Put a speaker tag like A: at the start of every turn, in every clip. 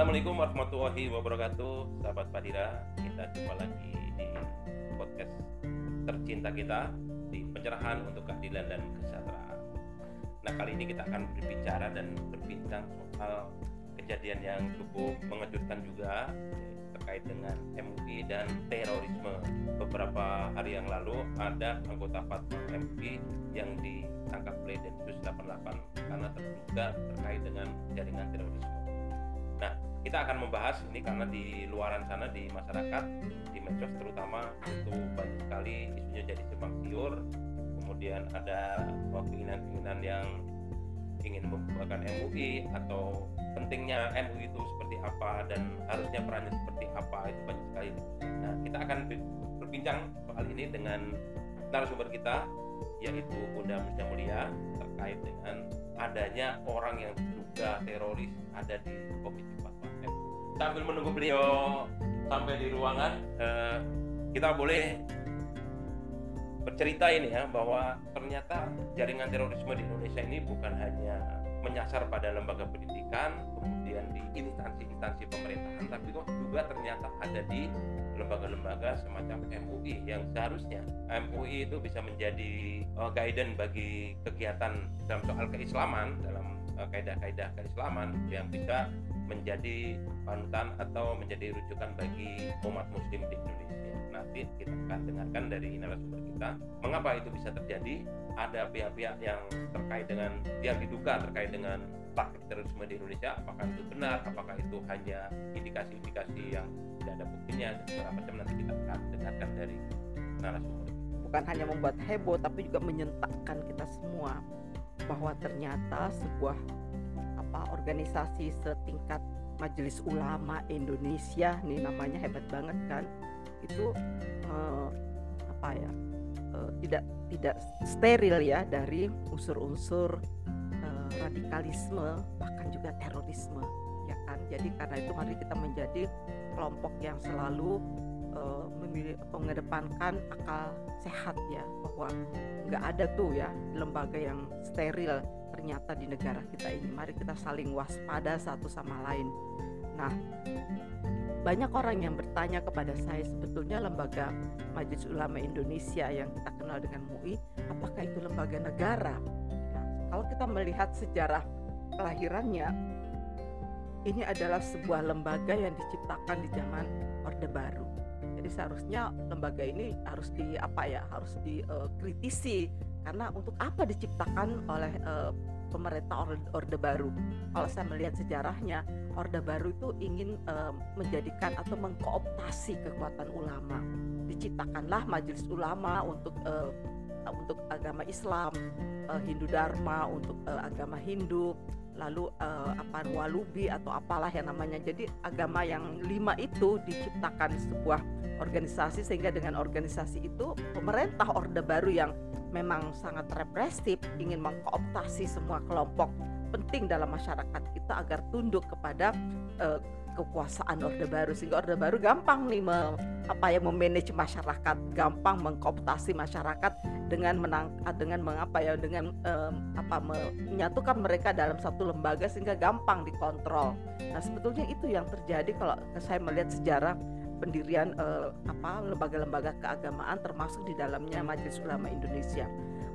A: Assalamualaikum warahmatullahi wabarakatuh Sahabat Padira Kita jumpa lagi di podcast tercinta kita Di pencerahan untuk keadilan dan kesejahteraan Nah kali ini kita akan berbicara dan berbincang soal kejadian yang cukup mengejutkan juga terkait dengan MUI dan terorisme. Beberapa hari yang lalu ada anggota Fatwa MUI yang ditangkap oleh Densus 88 karena terduga terkait dengan jaringan terorisme. Nah, kita akan membahas ini karena di luaran sana di masyarakat, di medsos terutama itu banyak sekali isunya jadi simpang siur. Kemudian ada keinginan-keinginan yang ingin membuatkan MUI atau pentingnya MUI itu seperti apa dan harusnya perannya seperti apa itu banyak sekali. Nah, kita akan berbincang soal ini dengan narasumber kita yaitu Bunda Musda Mulia terkait dengan adanya orang yang diduga teroris ada di MUI. Sambil menunggu beliau sampai di ruangan, eh, kita boleh bercerita ini ya bahwa ternyata jaringan terorisme di Indonesia ini bukan hanya menyasar pada lembaga pendidikan, kemudian di instansi-instansi pemerintahan, tapi kok juga ternyata ada di lembaga-lembaga semacam MUI yang seharusnya MUI itu bisa menjadi uh, guidance bagi kegiatan dalam soal keislaman dalam uh, kaidah-kaidah keislaman yang bisa menjadi panutan atau menjadi rujukan bagi umat muslim di Indonesia. Nanti kita akan dengarkan dari narasumber kita mengapa itu bisa terjadi. Ada pihak-pihak yang terkait dengan yang diduga terkait dengan praktik terorisme di Indonesia, apakah itu benar, apakah itu hanya indikasi-indikasi yang tidak ada buktinya dan segala macam nanti kita akan dengarkan dari narasumber.
B: Bukan hanya membuat heboh, tapi juga menyentakkan kita semua bahwa ternyata sebuah apa organisasi setingkat Majelis Ulama Indonesia nih namanya hebat banget kan itu eh, apa ya eh, tidak tidak steril ya dari unsur-unsur eh, radikalisme bahkan juga terorisme ya kan. Jadi karena itu mari kita menjadi kelompok yang selalu eh, memilih mengedepankan akal sehat ya bahwa nggak ada tuh ya lembaga yang steril ternyata di negara kita ini. Mari kita saling waspada satu sama lain. Nah banyak orang yang bertanya kepada saya sebetulnya lembaga Majelis Ulama Indonesia yang kita kenal dengan MUI apakah itu lembaga negara? Nah kalau kita melihat sejarah kelahirannya ini adalah sebuah lembaga yang diciptakan di zaman Orde Baru seharusnya lembaga ini harus di apa ya harus dikritisi uh, karena untuk apa diciptakan oleh uh, pemerintah orde, orde baru? Kalau saya melihat sejarahnya orde baru itu ingin uh, menjadikan atau mengkooptasi kekuatan ulama. Diciptakanlah majelis ulama untuk uh, untuk agama Islam uh, Hindu Dharma untuk uh, agama Hindu lalu uh, apa walubi atau apalah yang namanya. Jadi agama yang lima itu diciptakan sebuah organisasi sehingga dengan organisasi itu pemerintah orde baru yang memang sangat represif ingin mengkooptasi semua kelompok penting dalam masyarakat kita agar tunduk kepada uh, kekuasaan orde baru sehingga orde baru gampang nih me, apa ya memanage masyarakat gampang mengkooptasi masyarakat dengan menang dengan mengapa ya dengan um, apa menyatukan mereka dalam satu lembaga sehingga gampang dikontrol. Nah sebetulnya itu yang terjadi kalau saya melihat sejarah pendirian uh, apa lembaga-lembaga keagamaan termasuk di dalamnya Majelis Ulama Indonesia.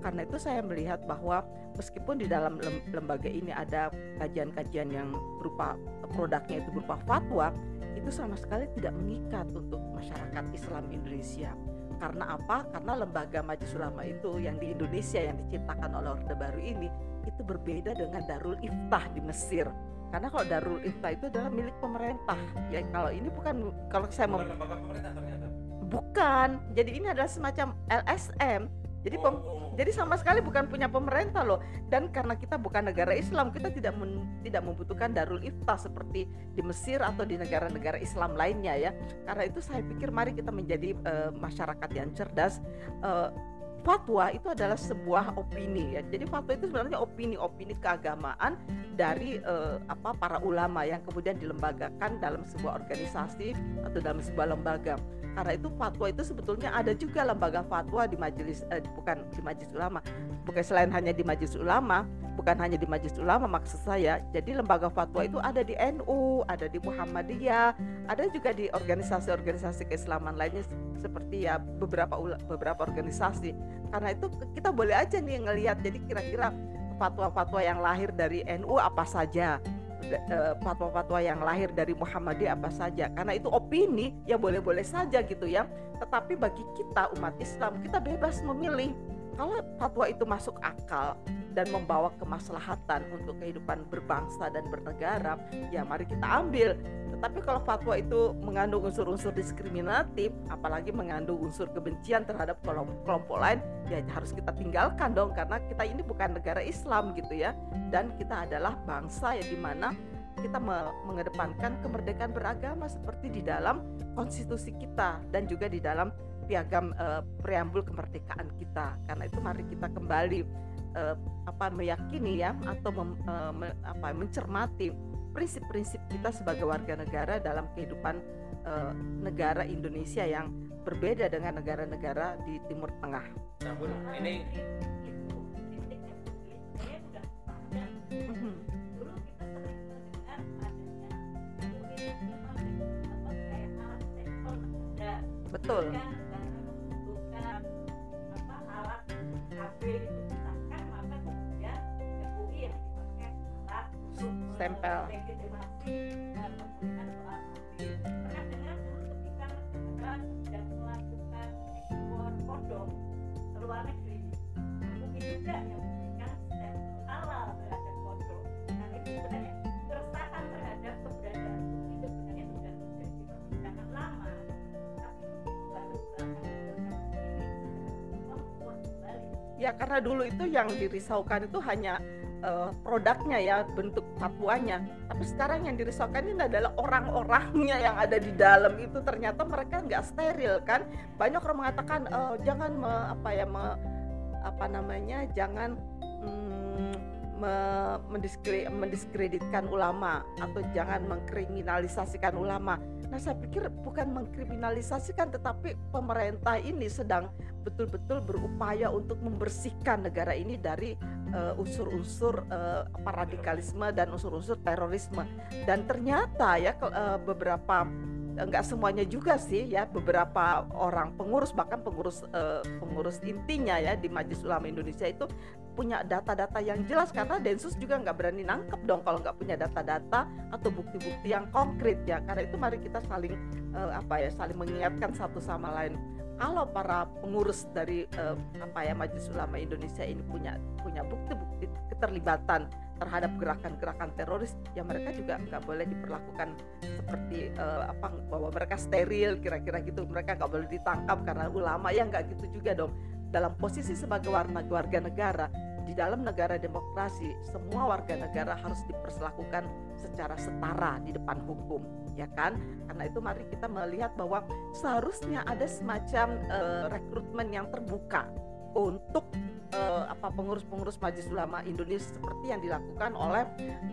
B: Karena itu saya melihat bahwa meskipun di dalam lembaga ini ada kajian-kajian yang berupa produknya itu berupa fatwa, itu sama sekali tidak mengikat untuk masyarakat Islam Indonesia. Karena apa? Karena lembaga Majelis Ulama itu yang di Indonesia yang diciptakan oleh Orde Baru ini itu berbeda dengan Darul Iftah di Mesir karena kalau Darul Ifta itu adalah milik pemerintah. Ya kalau ini bukan kalau saya
A: ternyata.
B: Bukan. Jadi ini adalah semacam LSM jadi pem, oh, oh. jadi sama sekali bukan punya pemerintah loh. Dan karena kita bukan negara Islam kita tidak men, tidak membutuhkan Darul Ifta seperti di Mesir atau di negara-negara Islam lainnya ya. Karena itu saya pikir mari kita menjadi uh, masyarakat yang cerdas uh, fatwa itu adalah sebuah opini ya. Jadi fatwa itu sebenarnya opini-opini keagamaan dari uh, apa para ulama yang kemudian dilembagakan dalam sebuah organisasi atau dalam sebuah lembaga. Karena itu fatwa itu sebetulnya ada juga lembaga fatwa di majelis eh, bukan di majelis ulama, bukan selain hanya di majelis ulama, bukan hanya di Majelis Ulama maksud saya. Jadi lembaga fatwa itu ada di NU, ada di Muhammadiyah, ada juga di organisasi-organisasi keislaman lainnya seperti ya beberapa beberapa organisasi. Karena itu kita boleh aja nih ngelihat jadi kira-kira fatwa-fatwa yang lahir dari NU apa saja eh, fatwa-fatwa yang lahir dari Muhammadiyah apa saja karena itu opini ya boleh-boleh saja gitu ya tetapi bagi kita umat Islam kita bebas memilih kalau fatwa itu masuk akal dan membawa kemaslahatan untuk kehidupan berbangsa dan bernegara, ya mari kita ambil. Tetapi kalau fatwa itu mengandung unsur-unsur diskriminatif, apalagi mengandung unsur kebencian terhadap kelompok lain, ya harus kita tinggalkan dong karena kita ini bukan negara Islam gitu ya. Dan kita adalah bangsa yang di mana kita mengedepankan kemerdekaan beragama seperti di dalam konstitusi kita dan juga di dalam piagam uh, preambul kemerdekaan kita. Karena itu mari kita kembali uh, apa meyakini ya atau mem, uh, me, apa mencermati prinsip-prinsip kita sebagai warga negara dalam kehidupan uh, negara Indonesia yang berbeda dengan negara-negara di Timur Tengah.
A: Namun ini.
B: Betul stempel ya karena dulu itu yang dirisaukan itu hanya uh, produknya ya bentuk fatwanya tapi sekarang yang dirisaukan ini adalah orang-orangnya yang ada di dalam itu. Ternyata mereka nggak steril kan? Banyak orang mengatakan uh, jangan me, apa ya me, apa namanya jangan mm, me, mendiskreditkan ulama atau jangan mengkriminalisasikan ulama Nah, saya pikir bukan mengkriminalisasikan, tetapi pemerintah ini sedang betul-betul berupaya untuk membersihkan negara ini dari uh, unsur-unsur uh, radikalisme dan unsur-unsur terorisme. Dan ternyata ya uh, beberapa enggak semuanya juga sih ya beberapa orang pengurus bahkan pengurus uh, pengurus intinya ya di Majelis Ulama Indonesia itu punya data-data yang jelas karena Densus juga nggak berani nangkep dong kalau nggak punya data-data atau bukti-bukti yang konkret ya. Karena itu mari kita saling uh, apa ya saling mengingatkan satu sama lain. Kalau para pengurus dari uh, apa ya Majelis Ulama Indonesia ini punya punya bukti-bukti keterlibatan terhadap gerakan-gerakan teroris ya mereka juga nggak boleh diperlakukan seperti uh, apa bahwa mereka steril kira-kira gitu. Mereka nggak boleh ditangkap karena ulama ya nggak gitu juga dong. Dalam posisi sebagai warna warga negara di dalam negara demokrasi semua warga negara harus diperlakukan secara setara di depan hukum ya kan? Karena itu mari kita melihat bahwa seharusnya ada semacam uh, rekrutmen yang terbuka untuk uh, apa pengurus-pengurus Majelis Ulama Indonesia seperti yang dilakukan oleh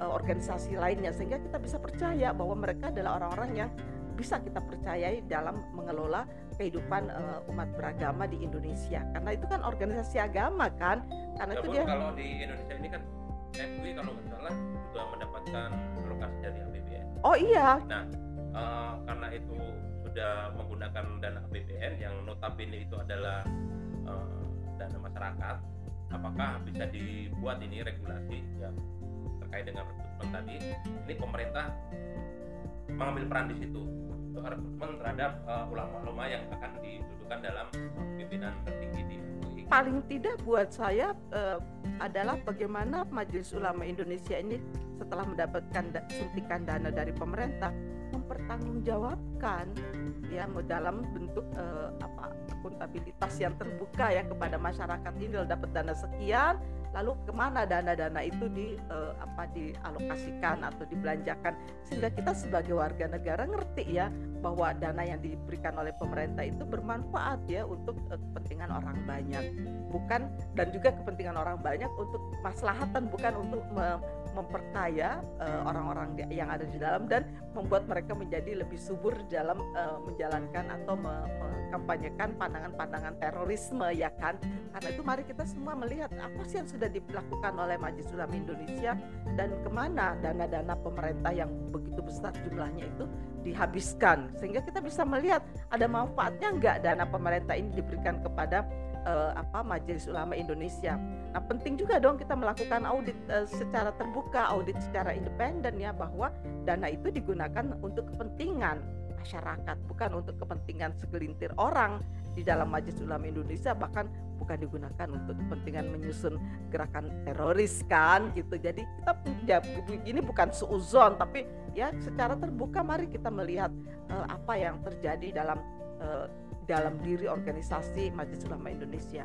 B: uh, organisasi lainnya. Sehingga kita bisa percaya bahwa mereka adalah orang-orang yang bisa kita percayai dalam mengelola kehidupan uh, umat beragama di Indonesia. Karena itu kan organisasi agama kan? Karena itu
A: dia kalau di Indonesia ini kan MUI kalau nggak salah juga mendapatkan alokasi dari APBN
B: oh iya.
A: Nah uh, karena itu sudah menggunakan dana APBN yang notabene itu adalah uh, dana masyarakat apakah bisa dibuat ini regulasi ya terkait dengan rekrutmen tadi ini pemerintah mengambil peran di situ untuk rekrutmen terhadap ulama-ulama uh, yang akan didudukan dalam pimpinan tertinggi di.
B: Paling tidak buat saya uh, adalah bagaimana Majelis Ulama Indonesia ini setelah mendapatkan da suntikan dana dari pemerintah mempertanggungjawabkan ya dalam bentuk uh, apa akuntabilitas yang terbuka ya kepada masyarakat ini. Dapat dana sekian lalu ke mana dana-dana itu di uh, apa dialokasikan atau dibelanjakan? Sehingga kita sebagai warga negara ngerti ya bahwa dana yang diberikan oleh pemerintah itu bermanfaat ya untuk uh, kepentingan orang banyak. Bukan dan juga kepentingan orang banyak untuk maslahatan bukan untuk me memperkaya uh, orang-orang yang ada di dalam dan membuat mereka menjadi lebih subur dalam uh, menjalankan atau mengkampanyekan pandangan-pandangan terorisme ya kan? Karena itu mari kita semua melihat apa sih yang sudah dilakukan oleh Majelis Ulama Indonesia dan ke mana dana-dana pemerintah yang begitu besar jumlahnya itu dihabiskan. Sehingga kita bisa melihat ada manfaatnya enggak dana pemerintah ini diberikan kepada uh, apa Majelis Ulama Indonesia. Nah, penting juga dong kita melakukan audit uh, secara terbuka, audit secara independen ya bahwa dana itu digunakan untuk kepentingan masyarakat, bukan untuk kepentingan segelintir orang di dalam Majelis Ulama Indonesia bahkan bukan digunakan untuk kepentingan menyusun gerakan teroris kan gitu. Jadi kita ya, ini bukan seuzon tapi ya secara terbuka mari kita melihat uh, apa yang terjadi dalam dalam diri organisasi Majelis Ulama Indonesia.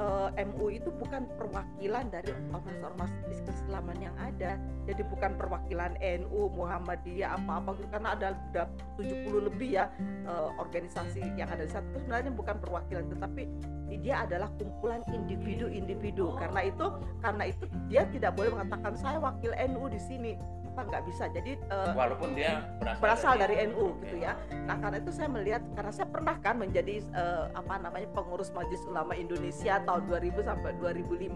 B: uh, eh, MU itu bukan perwakilan dari ormas-ormas keislaman yang ada. Jadi bukan perwakilan NU, Muhammadiyah apa-apa gitu karena ada udah 70 lebih ya uh, organisasi yang ada di sana. Itu sebenarnya bukan perwakilan tetapi dia adalah kumpulan individu-individu. Karena itu karena itu dia tidak boleh mengatakan saya wakil NU di sini apa nggak bisa? Jadi
A: uh, walaupun dia
B: berasal, berasal dari, dari NU gitu ya. nah karena itu saya melihat karena saya pernah kan menjadi uh, apa namanya pengurus Majelis Ulama Indonesia tahun 2000 sampai 2005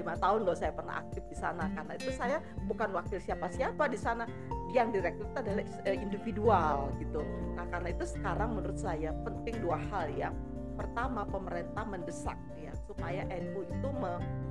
B: lima. Tahun loh saya pernah aktif di sana. Karena itu saya bukan wakil siapa-siapa di sana. Yang direkrut adalah uh, individual gitu. Nah karena itu sekarang menurut saya penting dua hal ya. Pertama pemerintah mendesak ya supaya NU itu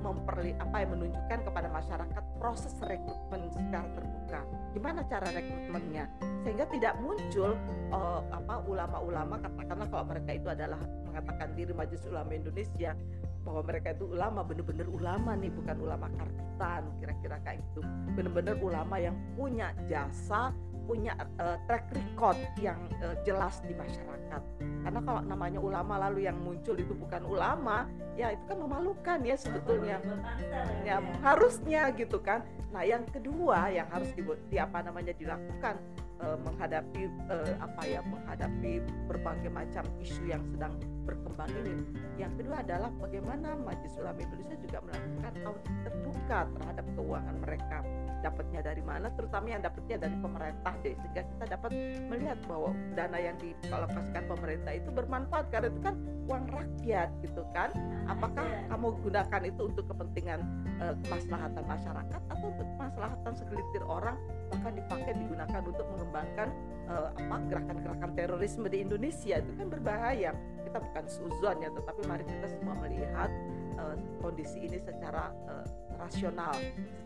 B: memperli apa yang menunjukkan kepada masyarakat proses rekrutmen secara terbuka. Gimana cara rekrutmennya? Sehingga tidak muncul uh, apa ulama-ulama katakanlah kalau mereka itu adalah mengatakan diri Majelis Ulama Indonesia bahwa mereka itu ulama benar-benar ulama nih bukan ulama karbitan kira-kira kayak gitu benar-benar ulama yang punya jasa punya uh, track record yang uh, jelas di masyarakat. Karena kalau namanya ulama lalu yang muncul itu bukan ulama, ya itu kan memalukan ya sebetulnya. Ya harusnya gitu kan. Nah, yang kedua yang harus di, di apa namanya dilakukan uh, menghadapi uh, apa ya menghadapi berbagai macam isu yang sedang berkembang ini. Yang kedua adalah bagaimana Majelis Ulama Indonesia juga melakukan audit terbuka terhadap keuangan mereka. Dapatnya dari mana terutama yang dapatnya dari pemerintah deh sehingga kita dapat melihat bahwa dana yang dialokasikan pemerintah itu bermanfaat karena itu kan uang rakyat gitu kan? Apakah kamu gunakan itu untuk kepentingan uh, kemaslahatan masyarakat atau untuk kemaslahatan segelintir orang bahkan dipakai digunakan untuk mengembangkan uh, apa gerakan-gerakan terorisme di Indonesia itu kan berbahaya. Kita bukan suzon ya tetapi mari kita semua melihat uh, kondisi ini secara uh, rasional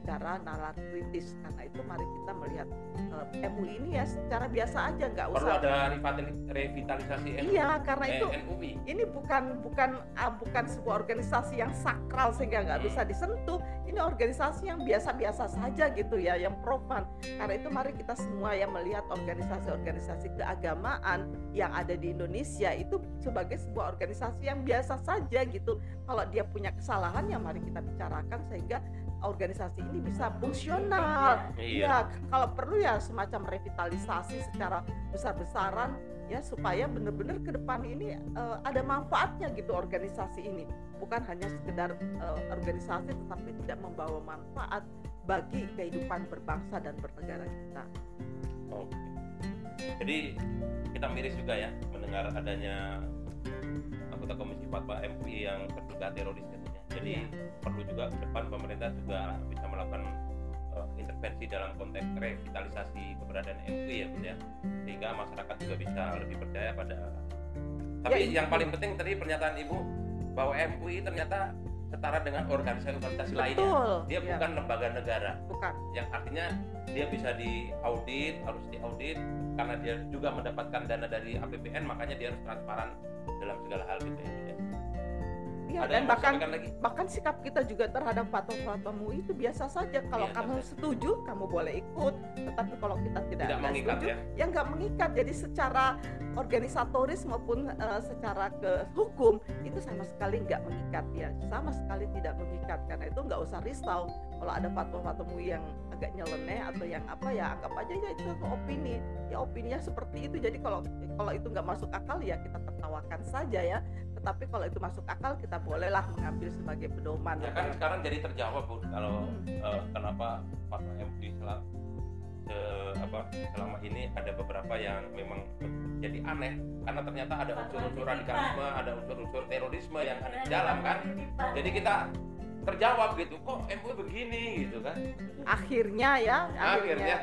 B: secara nalar kritis karena itu mari kita melihat uh, MUI ini ya secara biasa aja nggak
A: Perlu
B: usah.
A: ada revitali- revitalisasi NU,
B: iya karena
A: eh,
B: itu
A: NUI.
B: ini bukan bukan ah, bukan sebuah organisasi yang sakral sehingga nggak
A: Hmm.
B: bisa disentuh. Ini organisasi yang biasa-biasa saja gitu ya yang profan. Karena itu mari kita semua ya melihat organisasi-organisasi keagamaan yang ada di Indonesia itu sebagai sebuah organisasi yang biasa saja gitu. Kalau dia punya kesalahan ya mari kita bicarakan sehingga organisasi ini bisa fungsional
A: Iya.
B: Ya, kalau perlu ya semacam revitalisasi secara besar-besaran ya supaya benar-benar ke depan ini eh, ada manfaatnya gitu organisasi ini. Bukan hanya sekedar eh, organisasi tetapi tidak membawa manfaat bagi kehidupan berbangsa dan bernegara kita.
A: Oke. Jadi kita miris juga ya mendengar adanya anggota Komisi Fatwa MUI yang terduga teroris katanya. Jadi
B: Iya.
A: perlu juga ke depan pemerintah juga bisa melakukan uh, intervensi dalam konteks revitalisasi keberadaan MUI ya, Bun ya. Sehingga masyarakat juga bisa lebih percaya pada Tapi
B: Ya,
A: yang paling penting tadi pernyataan Ibu bahwa MUI ternyata setara dengan organisasi-organisasi lainnya. Dia
B: ya,
A: bukan lembaga negara
B: bukan.
A: yang artinya dia bisa diaudit harus diaudit karena dia juga mendapatkan dana dari APBN makanya dia harus transparan dalam segala hal gitu ya. Bun, ya.
B: Ya,
A: Ada
B: dan bahkan
A: lagi?
B: bahkan sikap kita juga terhadap fatwa-fatwa MUI itu biasa saja. Kalau
A: Biasa
B: kamu
A: saja.
B: setuju, kamu boleh ikut. Tetapi kalau kita tidak,
A: Tidak mengikat
B: setuju,
A: ya.
B: ya nggak mengikat. Jadi secara organisatoris maupun eh, secara ke hukum itu sama sekali nggak mengikat ya, sama sekali tidak mengikat. Karena itu nggak usah risau. Kalau ada fatwa-fatwa MUI yang agak nyeleneh atau yang apa ya anggap aja ya itu opini. Ya opininya seperti itu. Jadi kalau kalau itu nggak masuk akal ya kita tertawakan saja ya. Tetapi kalau itu masuk akal kita bolehlah mengambil sebagai pedoman.
A: Ya kan sekarang jadi terjawab Bun kalau eh, kenapa Fatwa MUI selama, apa selama ini ada beberapa yang memang jadi aneh. Karena ternyata ada unsur-unsur radikalisme, ada unsur-unsur terorisme yang ada di dalam kan. Jadi kita terjawab gitu kok MUI begini? Gitu kan.
B: Akhirnya ya,
A: Akhirnya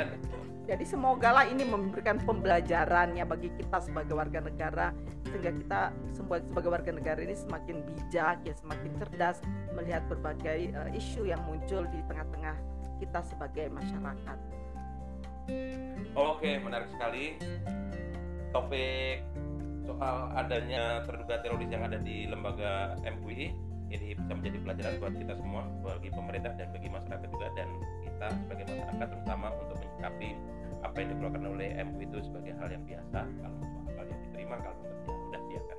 B: Jadi semoga lah ini memberikan pembelajaran ya bagi kita sebagai warga negara sehingga kita sebagai warga negara ini semakin bijak ya semakin cerdas melihat berbagai eh, isu yang muncul di tengah-tengah kita sebagai masyarakat.
A: Oke, menarik sekali. Topik soal adanya terduga teroris yang ada di lembaga MUI ini bisa menjadi pelajaran buat kita semua, bagi pemerintah dan bagi masyarakat juga dan kita sebagai masyarakat terutama untuk menyikapi apa yang dikeluarkan oleh MUI itu sebagai hal yang biasa. Kalau masuk akal yang diterima, kalau tidak ya udah biarkan.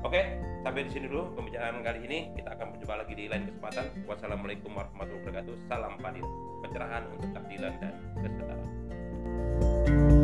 A: Oke, sampai di sini dulu pembicaraan kali ini. Kita akan berjumpa lagi di lain kesempatan. Wassalamualaikum warahmatullahi wabarakatuh. Salam Padil, pencerahan untuk keadilan dan kesetaraan.